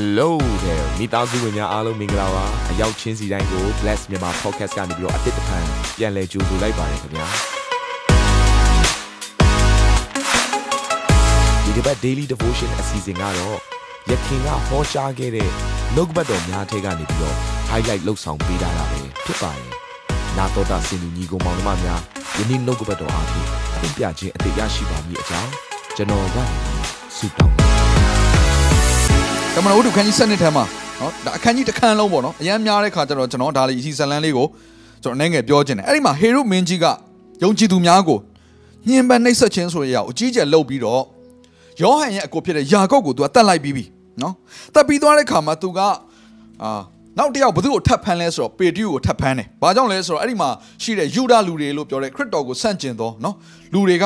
Hello there မိသားစုဝင်များအားလုံးမင်္ဂလာပါအရောက်ချင်းစီတိုင်းကို Bless မြန်မာ Podcast ကနေပြီးတော့အတစ်တဖန်ပြန်လည်ကြိုဆိုလိုက်ပါတယ်ခင်ဗျာဒီတစ်ပတ် Daily Devotion အစီအစဉ်ကတော့ယခင်ကဟောကြားခဲ့တဲ့နှုတ်ကပတ်တော်များထဲကနေပြီးတော့ highlight လောက်ဆောင်ပေးထားတာပဲဖြစ်ပါတယ်နာတော်တာစင်လူညီကောင်မောင်နှမများယနေ့နှုတ်ကပတ်တော်အားဖြင့်သင်ပြခြင်းအသေးရရှိပါမည်အကြောင်းကျွန်တော်ကနေဆုတောင်း ပါတယ်ကမ္ဘာဝတ္ထုခန်းကြီး7နှစ်ထဲမှာနော်ဒါအခန်းကြီးတစ်ခန်းလုံးပေါ့နော်အရန်များတဲ့ခါကျတော့ကျွန်တော်ဒါလေးအစီဇလန်းလေးကိုကျွန်တော်အနေငယ်ပြောခြင်းတယ်အဲ့ဒီမှာဟေရုမင်းကြီးကယုံကြည်သူများကိုညှဉ်းပန်းနှိပ်စက်ခြင်းဆိုတဲ့အရာကိုအကြီးကျယ်လုပ်ပြီးတော့ယောဟန်ရဲ့အကိုဖြစ်တဲ့ယာကုပ်ကိုသူကတတ်လိုက်ပြီးပြီနော်တတ်ပြီးသွားတဲ့ခါမှာသူကအာနောက်တစ်ယောက်ဘသူ့ကိုထပ်ဖမ်းလဲဆိုတော့ပေတရုကိုထပ်ဖမ်းတယ်။ဘာကြောင့်လဲဆိုတော့အဲ့ဒီမှာရှိတဲ့ယူဒလူတွေလို့ပြောတဲ့ခရစ်တော်ကိုဆန့်ကျင်သောနော်လူတွေက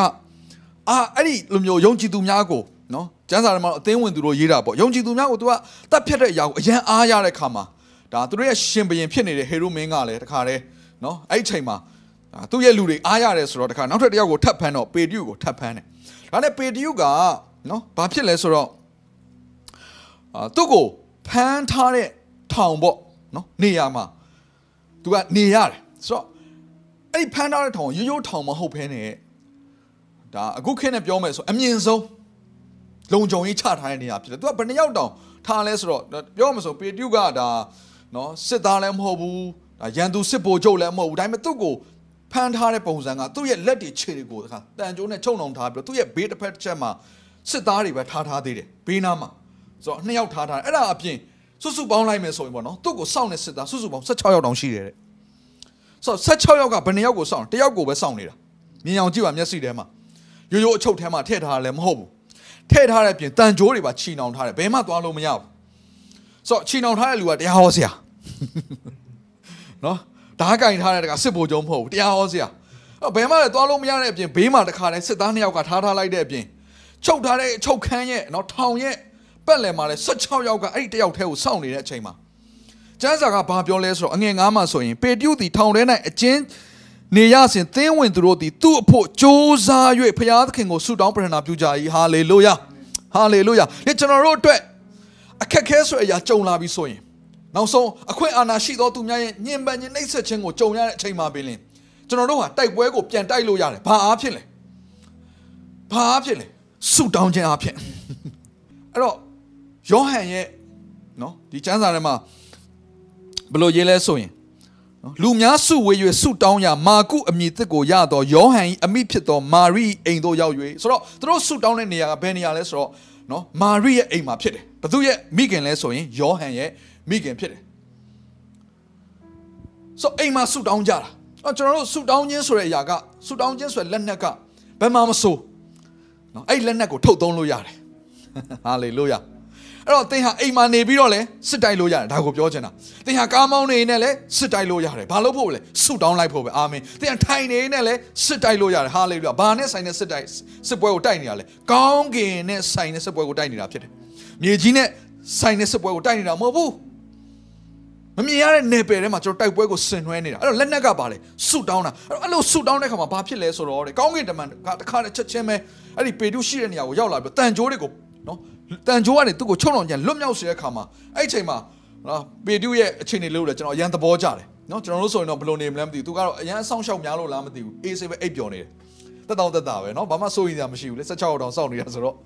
အာအဲ့ဒီလူမျိုးယုံကြည်သူများကိုနော် ကျမ်းစာထဲမှာအသင်းဝင်သူတို့ရေးတာပေါ့ယုံကြည်သူများကိုသူကတတ်ဖြတ်တဲ့အရာကိုအရန်အားရတဲ့ခါမှာဒါသူတို့ရဲ့ရှင်ဘရင်ဖြစ်နေတဲ့ဟေရိုမင်းကလည်းတခါတည်းနော်အဲ့ဒီချိန်မှာဒါသူ့ရဲ့လူတွေအားရတယ်ဆိုတော့တခါနောက်ထပ်တစ်ယောက်ကိုထပ်ဖမ်းတော့ပေတရုကိုထပ်ဖမ်းတယ်ဒါနဲ့ပေတရုကနော်ဘာဖြစ်လဲဆိုတော့အာသူ့ကိုဖမ်းထားတဲ့ထောင်ပေါ့နော်နေရာမှာသူကနေရတယ်ဆိုတော့အဲ့ဒီဖမ်းထားတဲ့ထောင်ရိုးရိုးထောင်မဟုတ်ဘဲနဲ့ဒါအခုခေတ်နဲ့ပြောမယ်ဆိုအမြင့်ဆုံး လုံခြုံရေးချထားတဲ့နေရာဖြစ်တယ်သူကဘယ်နှစ်ယောက်တောင်ထားလဲဆိုတော့ပြောမှဆိုပေတရုကဒါနော်စစ်သားလည်းမဟုတ်ဘူးဒါရန်သူစစ်ဗိုလ်ချုပ်လည်းမဟုတ်ဘူးဒါပေမဲ့သူ့ကိုဖမ်းထားတဲ့ပုံစံကသူ့ရဲ့လက်တွေခြေတွေကိုတခါတန်ကြိုးနဲ့ချုံနှောင်ထားပြီးတော့သူ့ရဲ့ဘေးတစ်ဖက်တစ်ချက်မှာစစ်သားတွေပဲထားထားသေးတယ်ဘေးနားမှာဆိုတော့နှစ်ယောက်ထားထားတယ်အဲ့ဒါအပြင်စုစုပေါင်းလိုက်မယ်ဆိုရင်ပေါ့နော်သူ့ကိုစောင့်နေစစ်သားစုစုပေါင်း16ယောက်တောင်ရှိတယ်တဲ့ဆိုတော့16ယောက်ကဘယ်နှစ်ယောက်ကိုစောင့်တယောက်ကိုပဲစောင့်နေတာမြင်အောင်ကြည့်ပါမျက်စိထဲမှာရိုးရိုးအချုပ်ထဲမှာထည့်ထားတယ်လည်းမဟုတ်ဘူး ထည့်ထားတဲ့အပြင်တန်ကြိုးတွေပါချီနှောင်ထားတယ်ဘယ်မှသွားလို့မရဘူးဆိုတော့ချီနှောင်ထားတဲ့လူကတရားဟောဆရာနော်ဓာတ်ကင်ထားတဲ့တကစစ်ဘိုလ်ကျုံမဟုတ်ဘူးတရားဟောဆရာအဲ့ဘယ်မှလည်းသွားလို့မရတဲ့အပြင်ဘေးမှာတခါတည်းစစ်သားနှစ်ယောက်ကထားထားလိုက်တဲ့အပြင်ချုပ်ထားတဲ့အချုပ်ခန်းရဲ့နော်ထောင်ရဲ့ပက်လယ်မှာလည်း16ယောက်ကအဲ့ဒီတယောက်တည်းကိုစောင့်နေတဲ့အချိန်မှာကျမ်းစာကဘာပြောလဲဆိုတော့အငယ်9မှာဆိုရင်ပေတရုသည်ထောင်ထဲ၌အချင်း နေရစဉ်သင်းဝင်သူတို့သည်သူ့အဖို့ကြိုးစား၍ဖျားသခင်ကိုဆုတောင်းပရနာပြုကြ၏ဟာလေလုယာဟာလေလုယာဒီကျွန်တော်တို့အတွက်အခက်ခဲဆိုအရာကြုံလာပြီဆိုရင်နောက်ဆုံးအခွင့်အာဏာရှိသောသူများရဲ့ညင်ပန်ညင်နှိပ်စက်ခြင်းကိုကြုံရတဲ့အချိန်မှာပင်လင်ကျွန်တော်တို့ဟာတိုက်ပွဲကိုပြန်တိုက်လို့ရတယ်ဘာအားဖြင့်လဲဘာအားဖြင့်လဲဆုတောင်းခြင်းအားဖြင့်အဲ့တော့ယောဟန်ရဲ့နော်ဒီကျမ်းစာထဲမှာဘယ်လိုရေးလဲဆိုရင်နော် လူများစုဝေ၍စုတောင်းရမာကုအမည်တစ်ကိုရတော့ယောဟန်၏အမိဖြစ်သောမာရိအိမ်သို့ရောက်၍ဆိုတော့သူတို့စုတောင်းတဲ့နေရာကဘယ်နေရာလဲဆိုတော့နော်မာရိရဲ့အိမ်မှာဖြစ်တယ်ဘသူရဲ့မိခင်လဲဆိုရင်ယောဟန်ရဲ့မိခင်ဖြစ်တယ်ဆိုအိမ်မှာစုတောင်းကြတာအော်ကျွန်တော်တို့စုတောင်းခြင်းဆိုတဲ့အရာကစုတောင်းခြင်းဆိုတဲ့လက်နက်ကဘယ်မှာမဆိုနော်အဲ့လက်နက်ကိုထုတ်သုံးလို့ရတယ်ဟာလေလုယာ အဲ့တော့သင်ဟာအိမ်မှာနေပြီးတော့လဲစစ်တိုက်လို့ရတယ်ဒါကိုပြောချင်တာသင်ဟာကားမောင်းနေနဲ့လဲစစ်တိုက်လို့ရတယ်ဘာလို့ဖို့လဲဆုတောင်းလိုက်ဖို့ပဲအာမင်သင်ဟာထိုင်နေနဲ့လဲစစ်တိုက်လို့ရတယ်ဟာလေလုယာဘာနဲ့ဆိုင်တဲ့စစ်တိုက်စစ်ပွဲကိုတိုက်နေတာလဲကောင်းကင်နဲ့ဆိုင်တဲ့စစ်ပွဲကိုတိုက်နေတာဖြစ်တယ်မြေကြီးနဲ့ဆိုင်တဲ့စစ်ပွဲကိုတိုက်နေတာမဟုတ်ဘူးမမြင်ရတဲ့နယ်ပယ်ထဲမှာကျွန်တော်တိုက်ပွဲကိုဆင်နွှဲနေတာအဲ့တော့လက်နက်ကပါလေဆုတောင်းတာအဲ့တော့အဲ့လိုဆုတောင်းတဲ့ခါမှာဘာဖြစ်လဲဆိုတော့တဲ့ကောင်းကင်တမန်ကတစ်ခါတည်းချက်ချင်းပဲအဲ့ဒီပေတုရှိတဲ့နေရာကိုရောက်လာပြီးတန်ကြိုးတွေကိုနော် တန်ကြိုးကနေသူ့ကိုချုံအောင်ကြလွတ်မြောက်စေတဲ့ခါမှာအဲ့ဒီအချိန်မှာနော်ပေတုရဲ့အခြေအနေလို့လေကျွန်တော်အရန်သဘောကျတယ်နော်ကျွန်တော်တို့ဆိုရင်တော့ဘယ်လိုနေမလဲမသိဘူးသူကတော့အရန်အဆောင်ရှောက်များလို့လားမသိဘူးအေးဆေးပဲအိပ်ပျော်နေတယ်တက်တောင့်တက်တာပဲနော်ဘာမှစိုးရိမ်စရာမရှိဘူးလေ16တောင်စောင့်နေတာဆိုတော့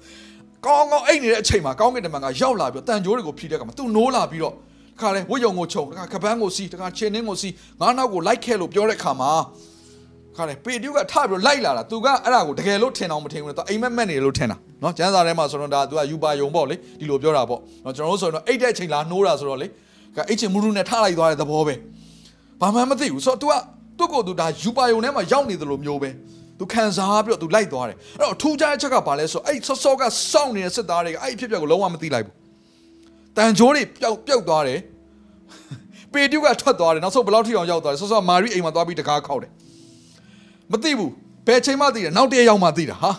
ကောင်းကောင်းအိတ်နေတဲ့အချိန်မှာကောင်းကင်တမန်ကရောက်လာပြီးတန်ကြိုးတွေကိုဖြီးတဲ့ခါမှာသူနိုးလာပြီးတော့တခါလေဝတ်ယုံကိုခြုံတခါကပန်းကိုစီးတခါချင်းနှင်းကိုစီးငါးနောက်ကိုလိုက်ခဲလို့ပြောတဲ့ခါမှာ ခါလေပေတူးကထပြီးတော့လိုက်လာတာသူကအဲ့ဒါကိုတကယ်လို့ထင်အောင်မထင်ဘူးလေသူအိမ်မက်မက်နေလို့ထင်တာနော်ကျန်းစာထဲမှာဆိုတော့ဒါသူကယူပါယုံပေါ့လေဒီလိုပြောတာပေါ့နော်ကျွန်တော်တို့ဆိုရင်တော့အိတ်တဲ့အချိန်လာနှိုးတာဆိုတော့လေကအိတ်ချင်မူရူနဲ့ထလိုက်သွားတဲ့သဘောပဲဘာမှမသိဘူးဆိုတော့ तू ကသူ့ကိုယ်သူဒါယူပါယုံထဲမှာရောက်နေတယ်လို့မျိုးပဲသူခံစားပြီးတော့သူလိုက်သွားတယ်အဲ့တော့ထူးခြားတဲ့ချက်ကဘာလဲဆိုအဲ့ဆော့ဆော့ကစောင့်နေတဲ့စစ်သားတွေကအဲ့အဖြစ်အပျက်ကိုလုံးဝမသိလိုက်ဘူးတန်ကြိုးတွေပျောက်ပျောက်သွားတယ်ပေတူးကထွက်သွားတယ်နောက်ဆုံးဘယ်လောက်ထိအောင်ရောက်သွားတယ်ဆော့ဆော့မာရီအိမ်မှာသွားပြီးတကားခောက်တယ် မသိဘူးဘယ်ချိန်မှသိတယ်နောက်တည့်ရောက်မှသိတာဟာ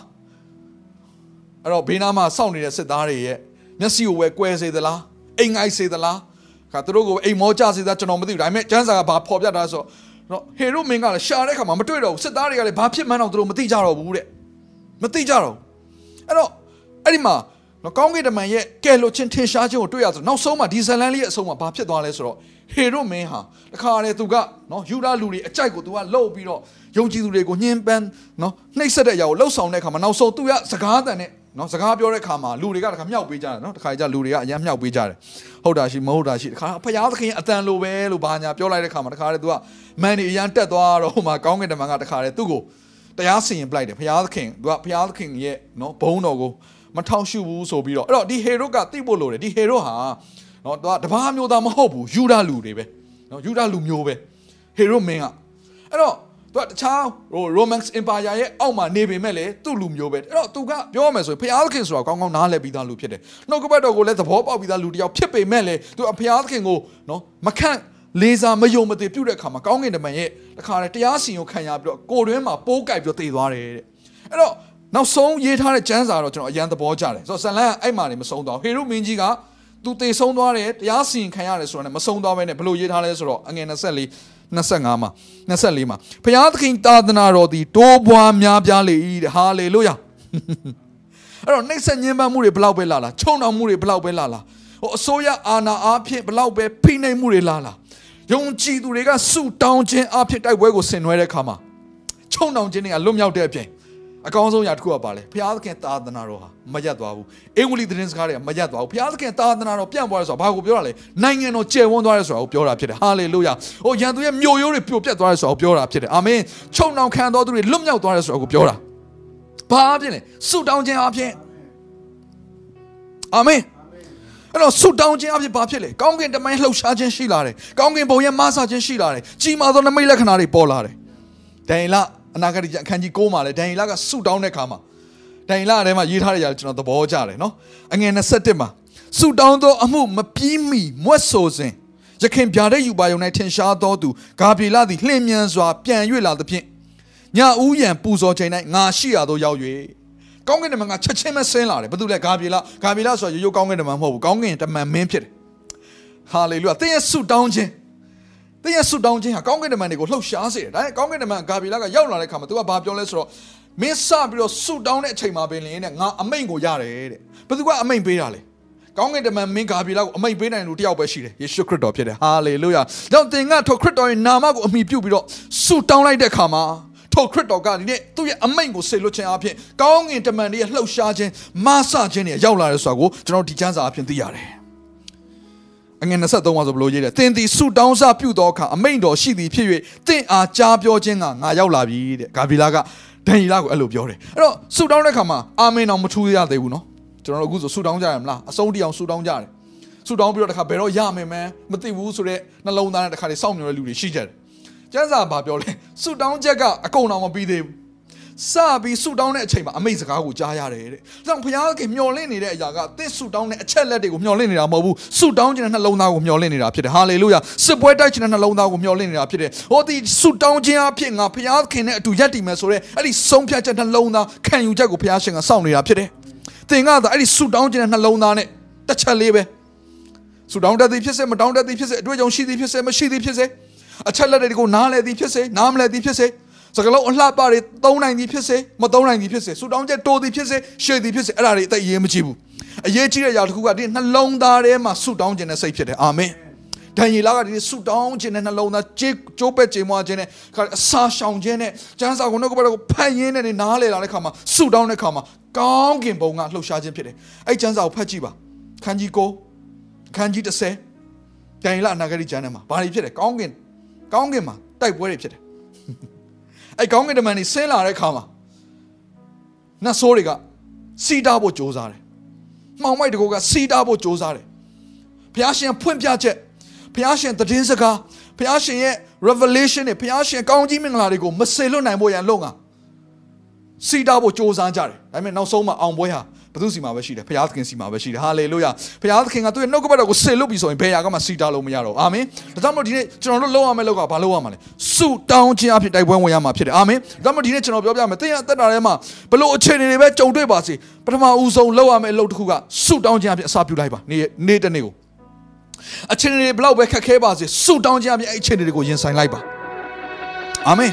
အဲ့တော့ဘေးနားမှာစောင့်နေတဲ့စစ်သားတွေရဲ့မျက်စိကိုဝဲကွဲစေသလားအိမ်ငိုက်စေသလားခါသူတို့ကိုအိမ်မောကြစေသလားကျွန်တော်မသိဘူးဒါပေမဲ့ကျန်းစာကဘာဖော်ပြတာဆိုတော့ဟေရုမင်းကလည်းရှာတဲ့ခါမှာမတွေ့တော့ဘူးစစ်သားတွေကလည်းဘာဖြစ်မှန်းတော့သူတို့မသိကြတော့ဘူးတဲ့မသိကြတော့အဲ့တော့အဲ့ဒီမှာ နော်ကောင်းကင်တမန်ရဲ့ကဲလို့ချင်းထင်ရှားခြင်းကိုတွေ့ရဆိုနောက်ဆုံးမှာဒီဇလန်လေးရဲ့အဆုံးမှာဘာဖြစ်သွားလဲဆိုတော့ဟေရုမင်းဟာတခါတည်းသူကနော်ယူဒလူတွေအကြိုက်ကိုသူကလှုပ်ပြီးတော့ယုံကြည်သူတွေကိုညှင်းပန်းနော်နှိပ်စက်တဲ့အရာကိုလှုပ်ဆောင်တဲ့အခါမှာနောက်ဆုံးသူကစကားတန်နဲ့နော်စကားပြောတဲ့အခါမှာလူတွေကတခါမြောက်ပေးကြတယ်နော်တခါကျလူတွေကအရင်မြောက်ပေးကြတယ်ဟုတ်တာရှိမဟုတ်တာရှိတခါဖယားသခင်အတန်လိုပဲလို့ဘာညာပြောလိုက်တဲ့အခါမှာတခါတည်းသူကမန်နေအရန်တက်သွားတော့ဟိုမှာကောင်းကင်တမန်ကတခါတည်းသူ့ကိုတရားစီရင်ပလိုက်တယ်ဖယားသခင်သူကဖယားသခင်ရဲ့နော်ဘုန်းတော်ကို မထောင်ရှုဘူးဆိုပြီးတော့အဲ့တော့ဒီဟေရုကသိဖို့လိုတယ်ဒီဟေရုဟာနော်သူကတပါးမျိုးသားမဟုတ်ဘူးယူဒလူတွေပဲနော်ယူဒလူမျိုးပဲဟေရုမင်းကအဲ့တော့သူကတခြားဟို Romance Empire ရဲ့အောက်မှာနေပေမဲ့လေသူ့လူမျိုးပဲအဲ့တော့သူကပြောရမယ်ဆိုရင်ဖျားသခင်ဆိုတာကောင်းကောင်းနားလည်ပြီးသားလူဖြစ်တယ်နှုတ်ကပတ်တော်ကိုလည်းသဘောပေါက်ပြီးသားလူတစ်ယောက်ဖြစ်ပေမဲ့လေသူကဖျားသခင်ကိုနော်မခန့်လေးစားမယုံမသိပြုတ်တဲ့အခါမှာကောင်းကင်တမန်ရဲ့တခါတည်းတရားစီရင်ကိုခံရပြီးတော့ကိုယ်တွင်းမှာပိုးကြိုက်ပြီးတော့တည်သွားတယ်တဲ့အဲ့တော့ နောက်ဆုံးရေးထားတဲ့ကျမ်းစာတော့ကျွန်တော်အရန်သဘောကျတယ်ဆိုတော့ဇလန်ကအဲ့မှာနေမဆုံးတော့ဟေရုမင်းကြီးကသူတည်ဆုံးသွားတယ်တရားစီရင်ခံရတယ်ဆိုတော့မဆုံးသွားဘဲနဲ့ဘလို့ရေးထားလဲဆိုတော့အငယ်24 25မှာ24မှာဘုရားသခင်သာသနာတော်သည်တိုးပွားများပြားလေ၏တဲ့ဟာလေလုယာအဲ့တော့နှိမ့်ဆက်ညှဉ်းပန်းမှုတွေဘလောက်ပဲလာလာချုံနှောင်မှုတွေဘလောက်ပဲလာလာဟိုအစိုးရအာဏာအားဖြင့်ဘလောက်ပဲဖိနှိပ်မှုတွေလာလာယုံကြည်သူတွေကစုတောင်းခြင်းအဖြစ်တိုက်ပွဲကိုဆင်နွှဲတဲ့အခါမှာချုံနှောင်ခြင်းတွေကလွတ်မြောက်တဲ့အပြင် အကောင်းဆုံးရာတစ်ခုကပါလေဘုရားသခင်သာသနာတော်ဟာမရက်သွားဘူးအင်္ဂလိပ်သတင်းစကားတွေကမရက်သွားဘူးဘုရားသခင်သာသနာတော်ပြန့်သွားတယ်ဆိုတာဘာကိုပြောတာလဲနိုင်ငံတော်ကျယ်ဝန်းသွားတယ်ဆိုတာကိုပြောတာဖြစ်တယ်ဟာလေလုယာဟိုရန်သူရဲ့မြို့ရိုးတွေပြိုပြတ်သွားတယ်ဆိုတာကိုပြောတာဖြစ်တယ်အာမင်ချုံနှောင်ခံတော်သူတွေလွတ်မြောက်သွားတယ်ဆိုတာကိုပြောတာဘာအဖြစ်လဲဆုတောင်းခြင်းအဖြစ်အာမင်အဲ့တော့ဆုတောင်းခြင်းအဖြစ်ဘာဖြစ်လဲကောင်းကင်တမန်လှုပ်ရှားခြင်းရှိလာတယ်ကောင်းကင်ဘုံရဲ့မဆာခြင်းရှိလာတယ်ကြီးမားသောနမိတ်လက္ခဏာတွေပေါ်လာတယ်ဒိန်လ အနာဂတိအခန်းကြီး9မှာလဲဒိန်လကဆုတောင်းတဲ့အခါမှာဒိန်လထဲမှာရေးထားတဲ့ຢာကျွန်တော်သဘောကျတယ်နော်အငယ်27မှာဆုတောင်းသောအမှုမပြီးမီမွတ်ဆိုစဉ်ရခင်ဗျာတဲ့ယူပါယုံ၌ထင်ရှားသောသူဂါပြေလသည်လှင်မြန်စွာပြန်၍လာသဖြင့်ညဦးရန်ပူဇော်ချိန်၌ငါရှိရသောရောက်၍ကောင်းကင်တမန်ကချက်ချင်းပဲဆင်းလာတယ်ဘာလို့လဲဂါပြေလဂါပြေလဆိုတာရိုးရိုးကောင်းကင်တမန်မဟုတ်ဘူးကောင်းကင်တမန်မင်းဖြစ်တယ်ဟာလေလုယာသင်ရဲ့ဆုတောင်းခြင်း သင်ရဲ့ဆုတောင်းခြင်းဟာကောင်းကင်တမန်တွေကိုလှုပ်ရှားစေတယ်ဒါနဲ့ကောင်းကင်တမန်ဂါပြေလကရောက်လာတဲ့ခါမှာ तू ကဘာပြောလဲဆိုတော့မင်းစပြီးတော့ဆုတောင်းတဲ့အချိန်မှာပင်လင်းတဲ့ငါအမိန်ကိုရတယ်တဲ့ဘယ်သူကအမိန်ပေးတာလဲကောင်းကင်တမန်မင်းဂါပြေလကိုအမိန်ပေးနိုင်လူတယောက်ပဲရှိတယ်ယေရှုခရစ်တော်ဖြစ်တယ်ဟာလေလုယာကြောင့်သင်ကထိုခရစ်တော်ရဲ့နာမကိုအမိပြုပြီးတော့ဆုတောင်းလိုက်တဲ့ခါမှာထိုခရစ်တော်ကဒီနေ့သူ့ရဲ့အမိန့်ကိုဆေလွတ်ခြင်းအပြင်ကောင်းကင်တမန်တွေရဲ့လှုပ်ရှားခြင်းမဆခြင်းတွေရောက်လာတဲ့ဆိုတာကိုကျွန်တော်ဒီကျမ်းစာအပြင်သိရတယ် အငယ်23မှာဆိုဘလို့ရေးတယ်တင်သည်ဆုတောင်းစပြုသောအခါအမိန်တော်ရှိသည်ဖြစ်၍တင့်အားကြားပြောခြင်းကငါရောက်လာပြီတဲ့ဂါဗီလာကဒန်ယီလာကိုအဲ့လိုပြောတယ်အဲ့တော့ဆုတောင်းတဲ့အခါမှာအာမင်တော်မထူရသေးဘူးနော်ကျွန်တော်တို့အခုဆိုဆုတောင်းကြရမလားအဆုံးတိအောင်ဆုတောင်းကြတယ်ဆုတောင်းပြီးတော့တခါဘယ်တော့ရမယ်မန်းမသိဘူးဆိုတော့နှလုံးသားနဲ့တခါတွေစောင့်မျှော်တဲ့လူတွေရှိကြတယ်ကျမ်းစာဘာပြောလဲဆုတောင်းချက်ကအကုန်တော်မပြီးသေးဘူး စပြီးဆုတောင်းတဲ့အချိန်မှာအမိတ်စကားကိုကြားရတယ်တဲ့။ဒါကြောင့်ဘုရားခင်မျော်လင့်နေတဲ့အရာကသင်ဆုတောင်းတဲ့အချက်လက်တွေကိုမျော်လင့်နေတာမဟုတ်ဘူး။ဆုတောင်းခြင်းတဲ့နှလုံးသားကိုမျော်လင့်နေတာဖြစ်တယ်။ဟာလေလုယာ။စစ်ပွဲတိုက်ခြင်းတဲ့နှလုံးသားကိုမျော်လင့်နေတာဖြစ်တယ်။ဟောဒီဆုတောင်းခြင်းအဖြစ်ငါဘုရားခင်နဲ့အတူယက်တည်မယ်ဆိုတဲ့အဲ့ဒီဆုံးဖြတ်ချက်နှလုံးသားခံယူချက်ကိုဘုရားရှင်ကစောင့်နေတာဖြစ်တယ်။သင်ကသာအဲ့ဒီဆုတောင်းခြင်းတဲ့နှလုံးသားနဲ့တစ်ချက်လေးပဲ။ဆုတောင်းတတ်သည်ဖြစ်စေမတောင်းတတ်သည်ဖြစ်စေအတွေ့အကြုံရှိသည်ဖြစ်စေမရှိသည်ဖြစ်စေအချက်လက်တွေကိုနားလည်သည်ဖြစ်စေနားမလည်သည်ဖြစ်စေ စကလုံးအလှပတွေသုံးနိုင်သည်ဖြစ်စေမသုံးနိုင်သည်ဖြစ်စေဆူတောင်းချက်တိုးသည်ဖြစ်စေရှေ့သည်ဖြစ်စေအဲ့ဒါတွေအသက်အရေးမကြီးဘူးအရေးကြီးတဲ့အရာတစ်ခုကဒီနှလုံးသားထဲမှာဆူတောင်းခြင်းနဲ့စိတ်ဖြစ်တယ်အာမင်ဒံယေလကဒီဆူတောင်းခြင်းနဲ့နှလုံးသားကြေးကျိုးပဲ့ကြေမွားခြင်းနဲ့အစာရှောင်ခြင်းနဲ့ကျမ်းစာကိုနှုတ်ကပတ်တော်ကိုဖတ်ရင်းနဲ့နားလေလာတဲ့ခါမှာဆူတောင်းတဲ့ခါမှာကောင်းကင်ဘုံကလှုပ်ရှားခြင်းဖြစ်တယ်အဲ့ကျမ်းစာကိုဖတ်ကြည့်ပါခန်းကြီးကိုခန်းကြီး30ဒံယေလအနာဂတိကျမ်းထဲမှာဘာတွေဖြစ်တယ်ကောင်းကင်ကောင်းကင်မှာတိုက်ပွဲတွေဖြစ်တယ် အဲ့ကောင်းကင်တမန်တွေဆင်းလာတဲ့ခါမှာနတ်ဆိုးတွေကစီတာဖို့ကြိုးစားတယ်။မှောင်မိုက်တကောကစီတာဖို့ကြိုးစားတယ်။ဘုရားရှင်ဖွင့်ပြချက်ဘုရားရှင်တည်င်းစကားဘုရားရှင်ရဲ့ revelation နဲ့ဘုရားရှင်ကောင်းကြီးမင်္ဂလာတွေကိုမစေလွတ်နိုင်ဖို့ရန်လုံကစီတာဖို့ကြိုးစားကြတယ်။ဒါပေမဲ့နောက်ဆုံးမှာအောင်ပွဲဟာ ဘုသူစီမှာပဲရှိတယ်ဘုရားသခင်စီမှာပဲရှိတယ်ဟာလေလုယာဘုရားသခင်ကသူ့ရဲ့နှုတ်ကပတ်တော်ကိုဆေလွတ်ပြီဆိုရင်ဘယ်ရာကမှစီတာလို့မရတော့အာမင်ဒါကြောင့်မို့ဒီနေ့ကျွန်တော်တို့လုပ်ရမယ့်လောက်ကဘာလုပ်ရမှာလဲဆုတောင်းခြင်းအဖြစ်တိုက်ပွဲဝင်ရမှာဖြစ်တယ်အာမင်ဒါကြောင့်မို့ဒီနေ့ကျွန်တော်ပြောပြမယ်သင်ရဲ့အသက်တာထဲမှာဘလို့အခြေအနေတွေပဲကြုံတွေ့ပါစေပထမဦးဆုံးလုပ်ရမယ့်အလုပ်တစ်ခုကဆုတောင်းခြင်းအဖြစ်အစာပြုလိုက်ပါနေ့နေ့တစ်နေ့ကိုအခြေအနေတွေဘလောက်ပဲခက်ခဲပါစေဆုတောင်းခြင်းအဖြစ်အဲ့အခြေအနေတွေကိုရင်ဆိုင်လိုက်ပါအာမင်